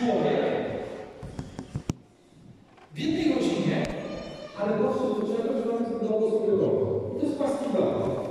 człowiek w jednej rodzinie, ale doszedł do czegoś, że mamy do I to jest paskidowe.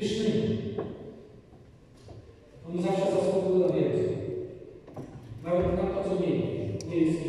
Pysznymi. Oni zawsze zasługują na więcej. Nawet na to, co mieli. Nie jest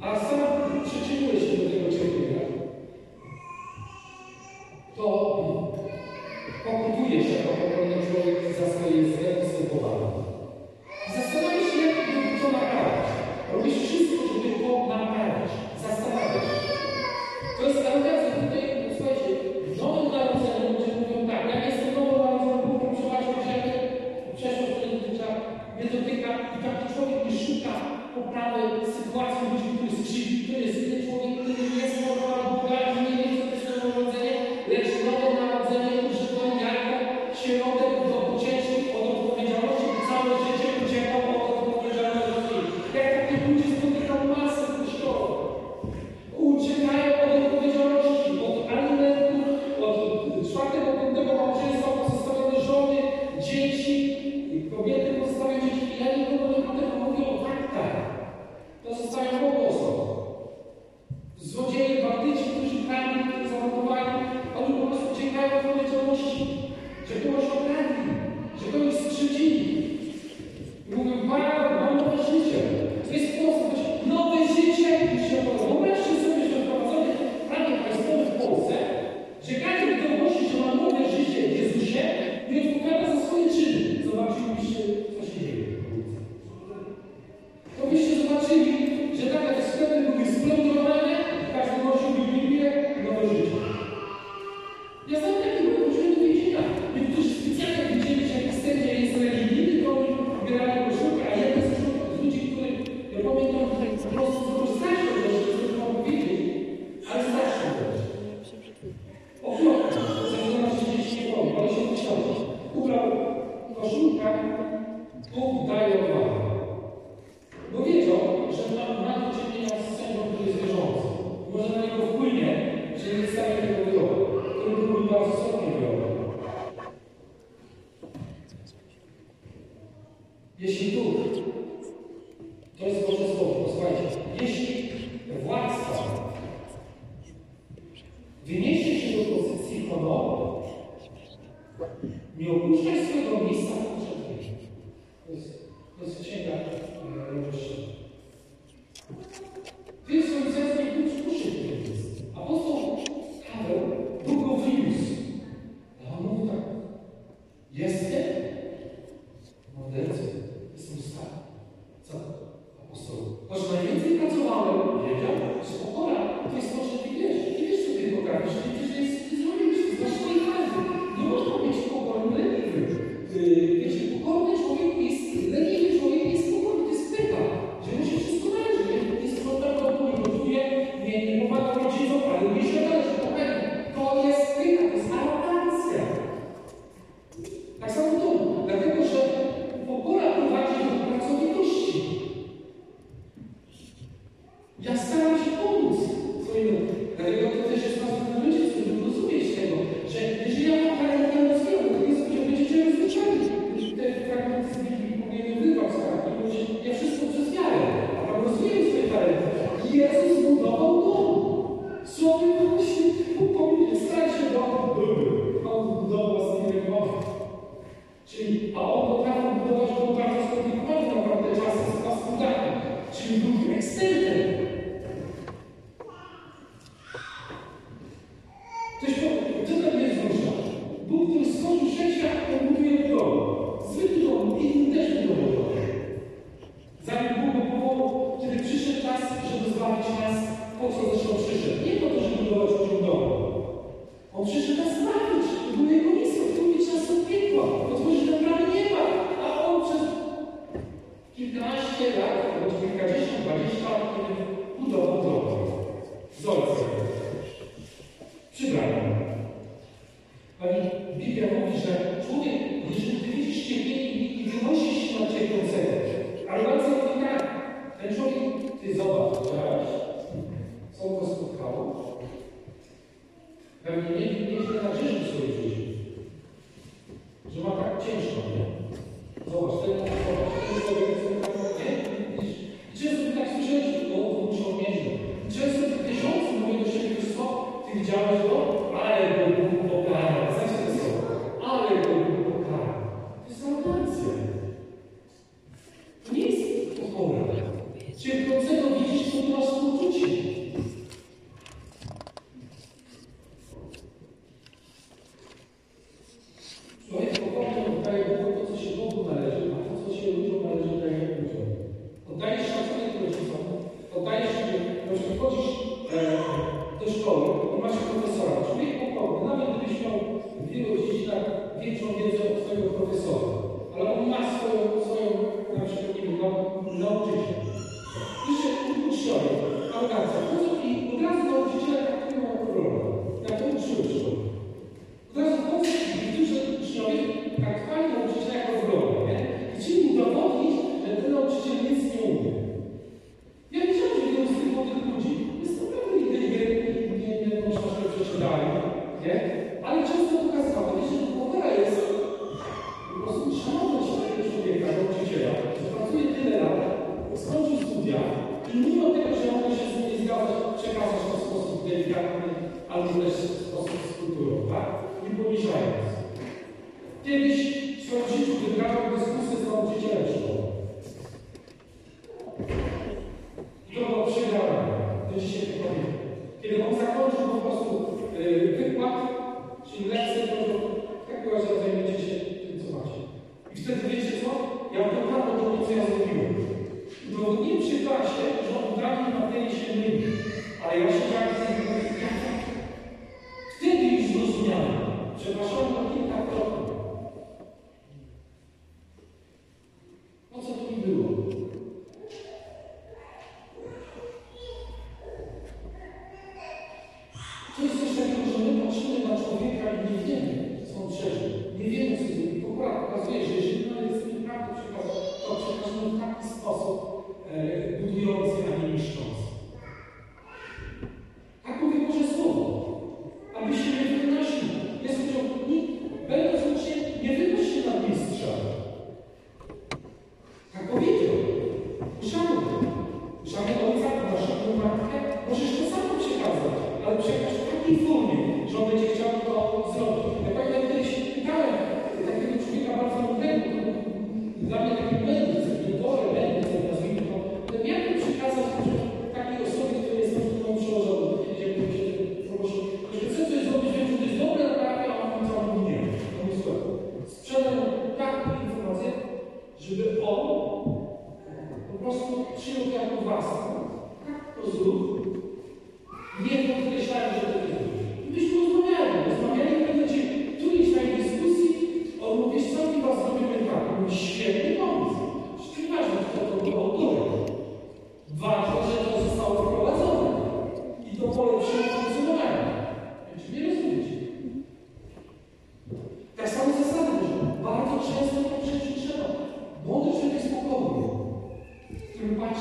a Медицинские специальные лечебные я Израиля и Литвы выбирают Stwierdziła się, że oddanie Matei się myli, ale ja się tak z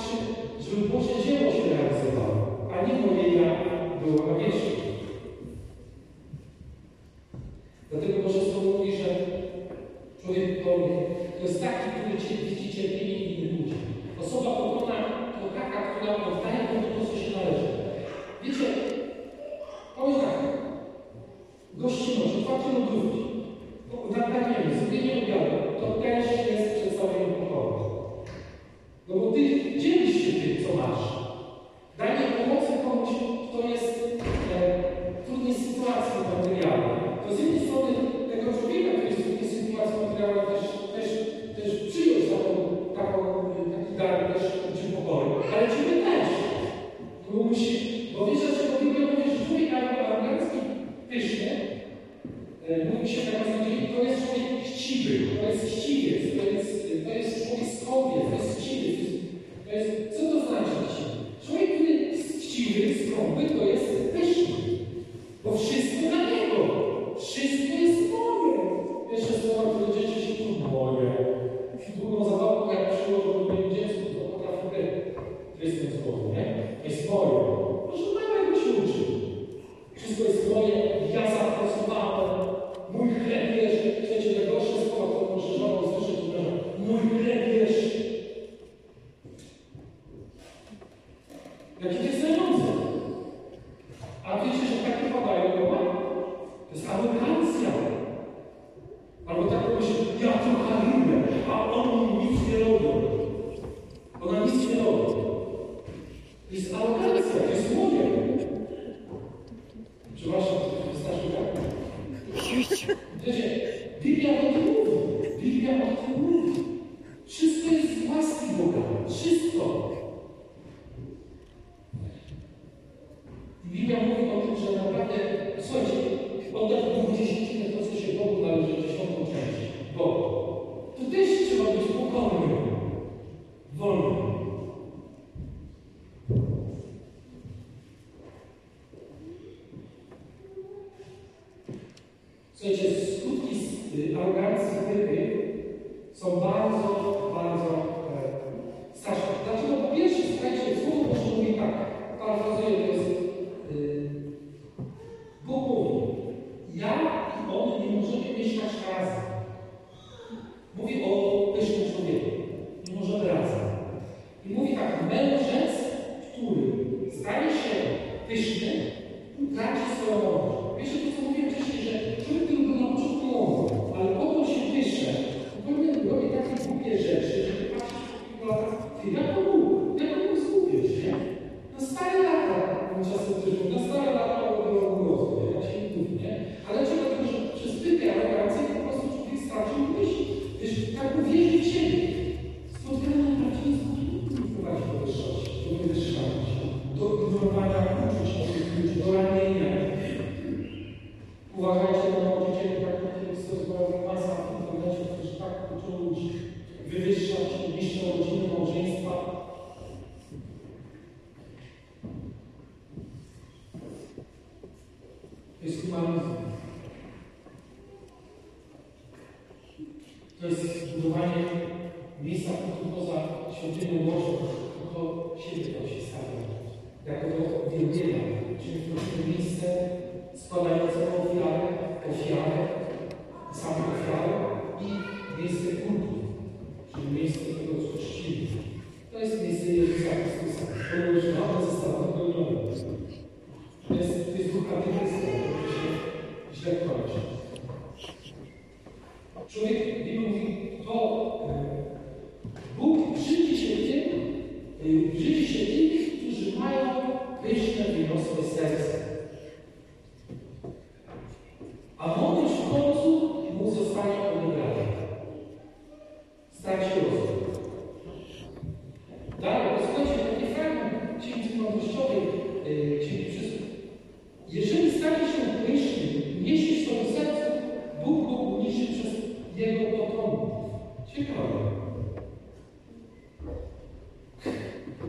się, żeby Boże dzieło się realizowało, a nie moje ja było, a nie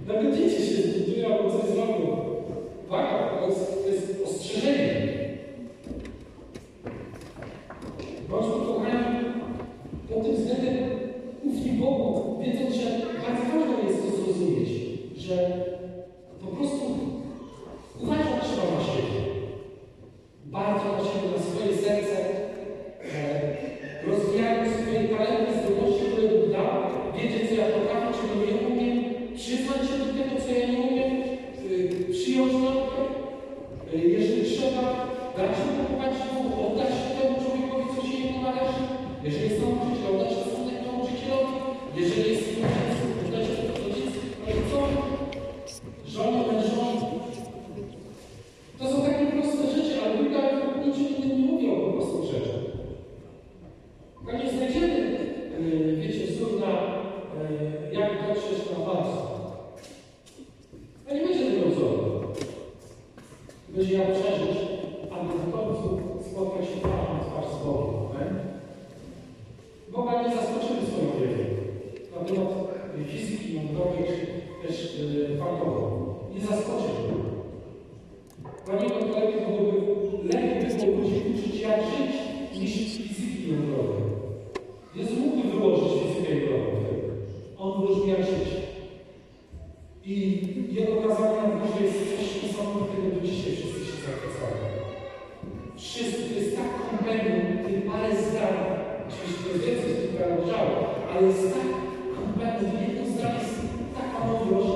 Nawet Nagodzicie się z Biblią jako coś złego. Tak? To jest, to jest ostrzeżenie. kompletnym, tych parę zdań, oczywiście to jest więcej, która leżała, ale jest tak kompletny, jedno zdanie jest taka mądrość,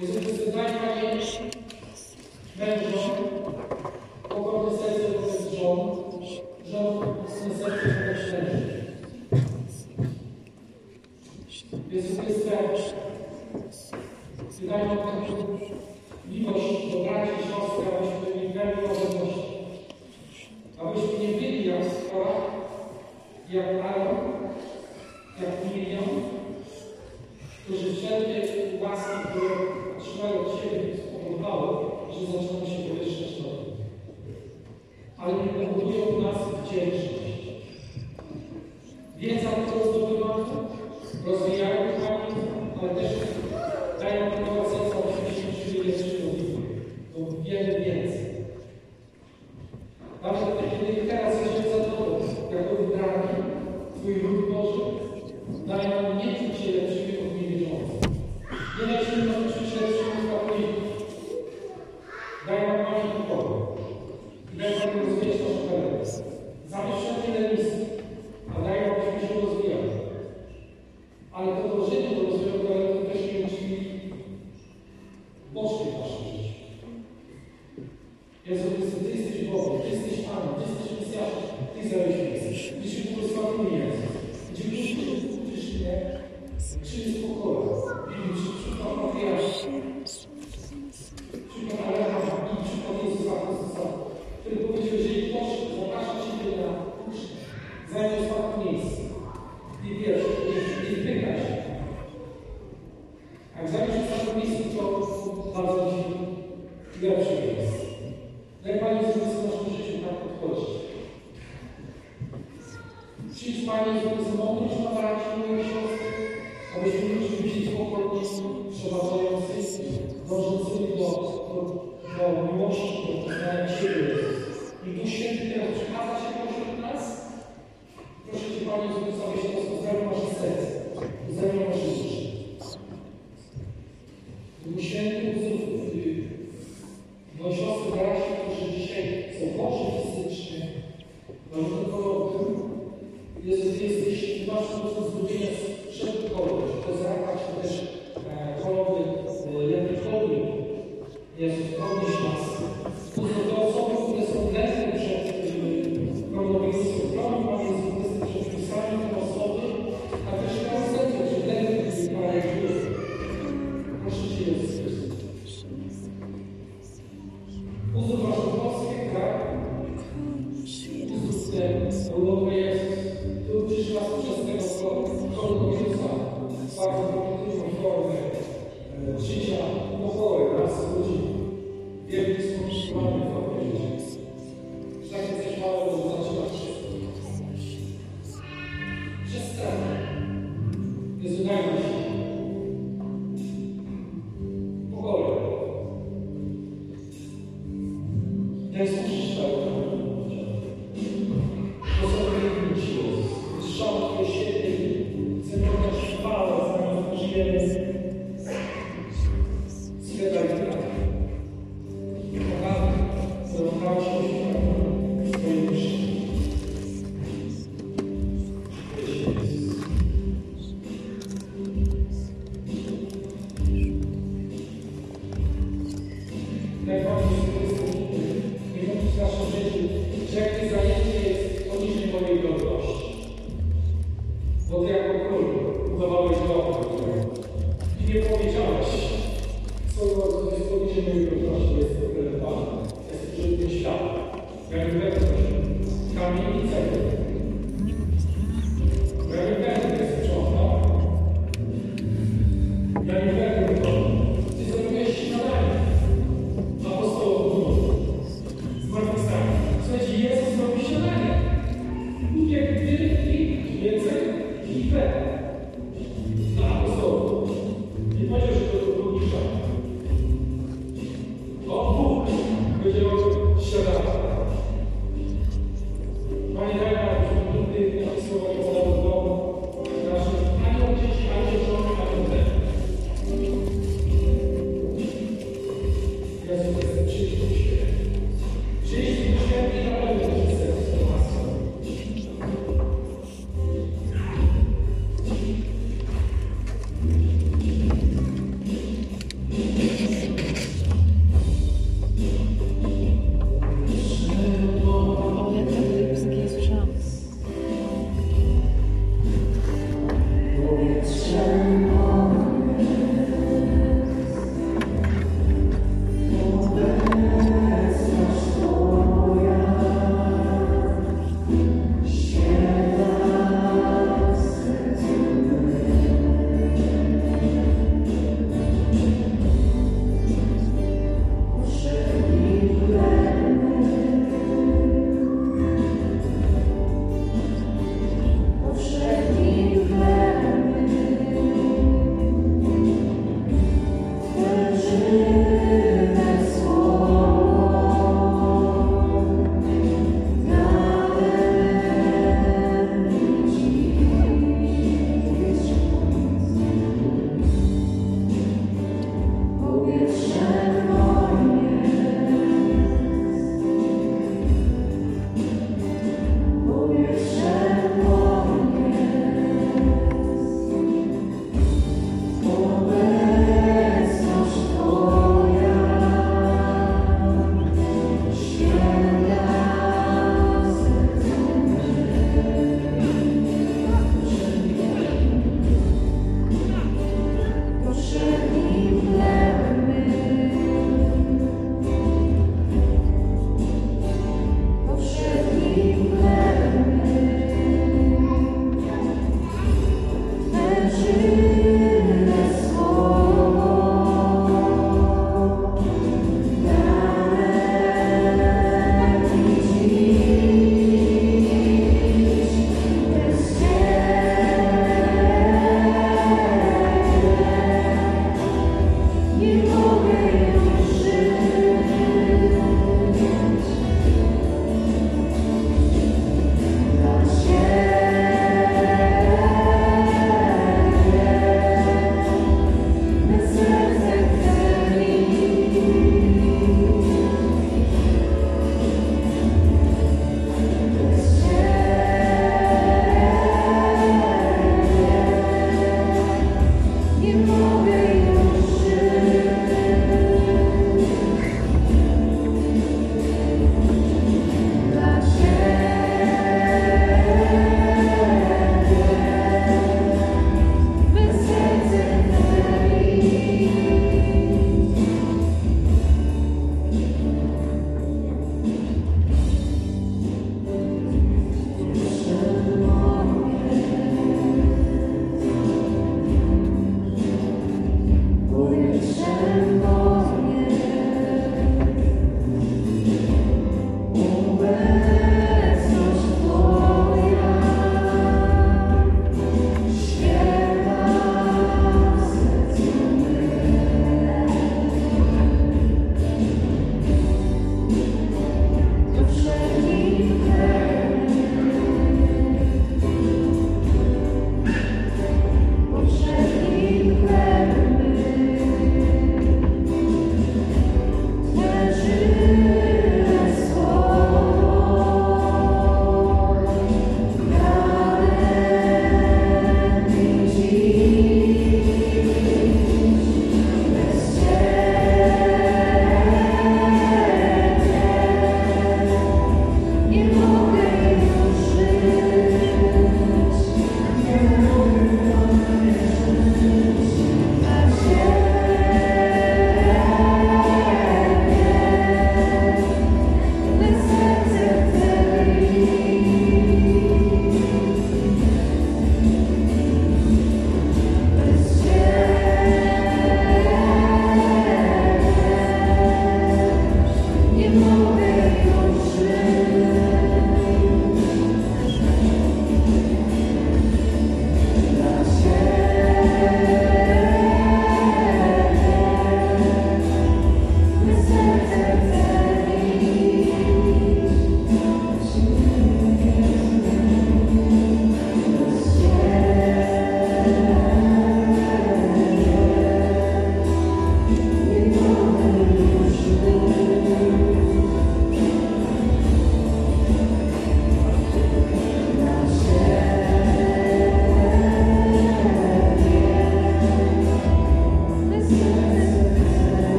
Essa sociedade valente, né,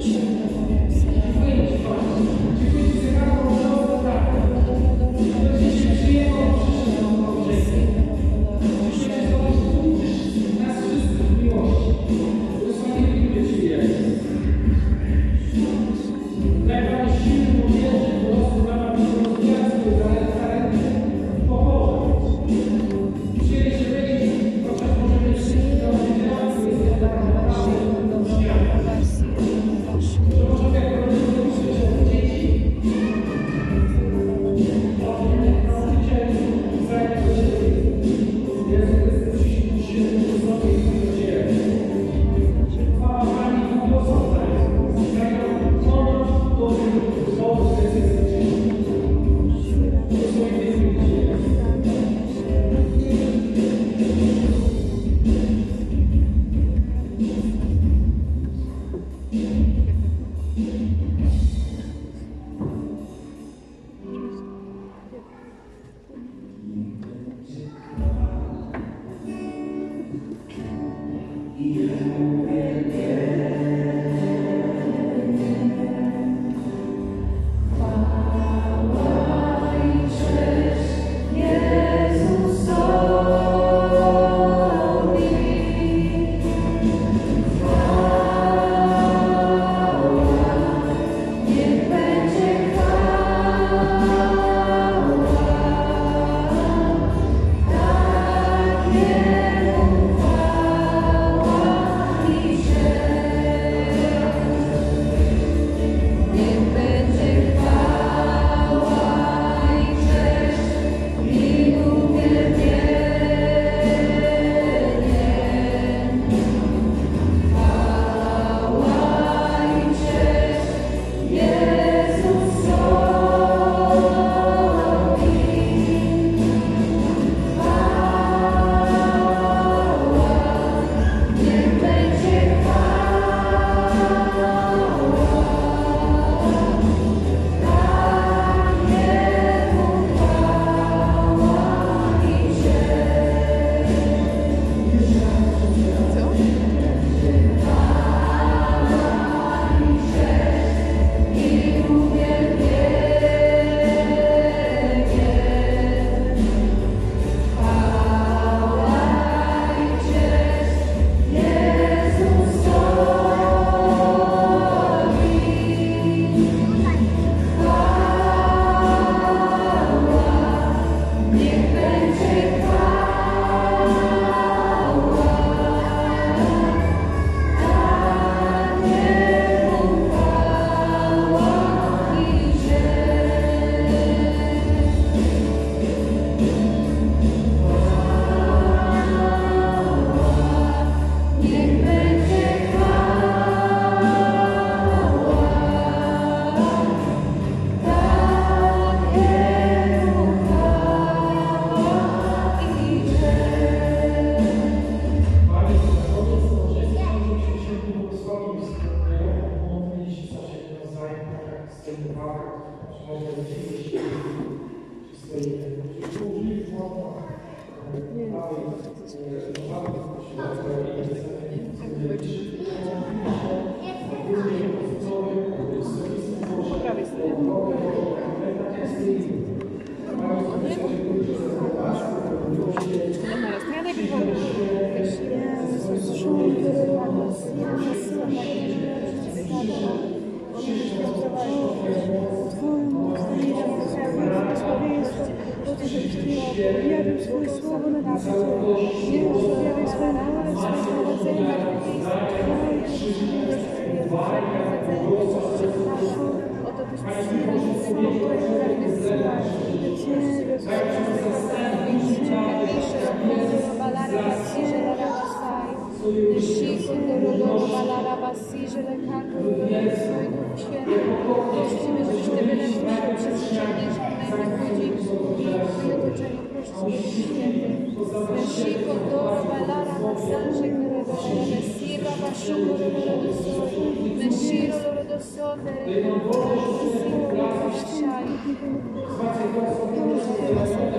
church.